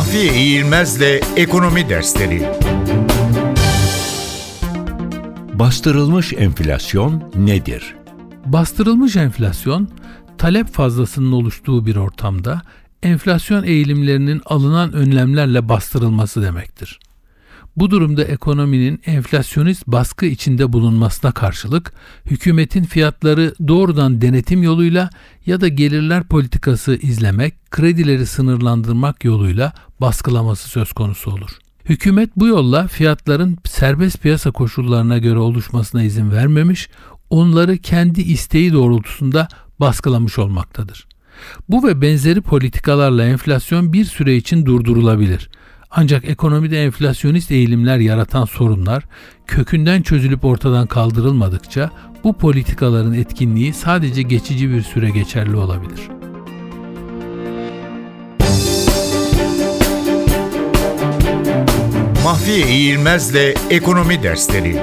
Mahfiye İğilmez'le Ekonomi Dersleri Bastırılmış enflasyon nedir? Bastırılmış enflasyon, talep fazlasının oluştuğu bir ortamda enflasyon eğilimlerinin alınan önlemlerle bastırılması demektir. Bu durumda ekonominin enflasyonist baskı içinde bulunmasına karşılık hükümetin fiyatları doğrudan denetim yoluyla ya da gelirler politikası izlemek, kredileri sınırlandırmak yoluyla baskılaması söz konusu olur. Hükümet bu yolla fiyatların serbest piyasa koşullarına göre oluşmasına izin vermemiş, onları kendi isteği doğrultusunda baskılamış olmaktadır. Bu ve benzeri politikalarla enflasyon bir süre için durdurulabilir. Ancak ekonomide enflasyonist eğilimler yaratan sorunlar kökünden çözülüp ortadan kaldırılmadıkça bu politikaların etkinliği sadece geçici bir süre geçerli olabilir. Mahfiye İğilmez'le Ekonomi Dersleri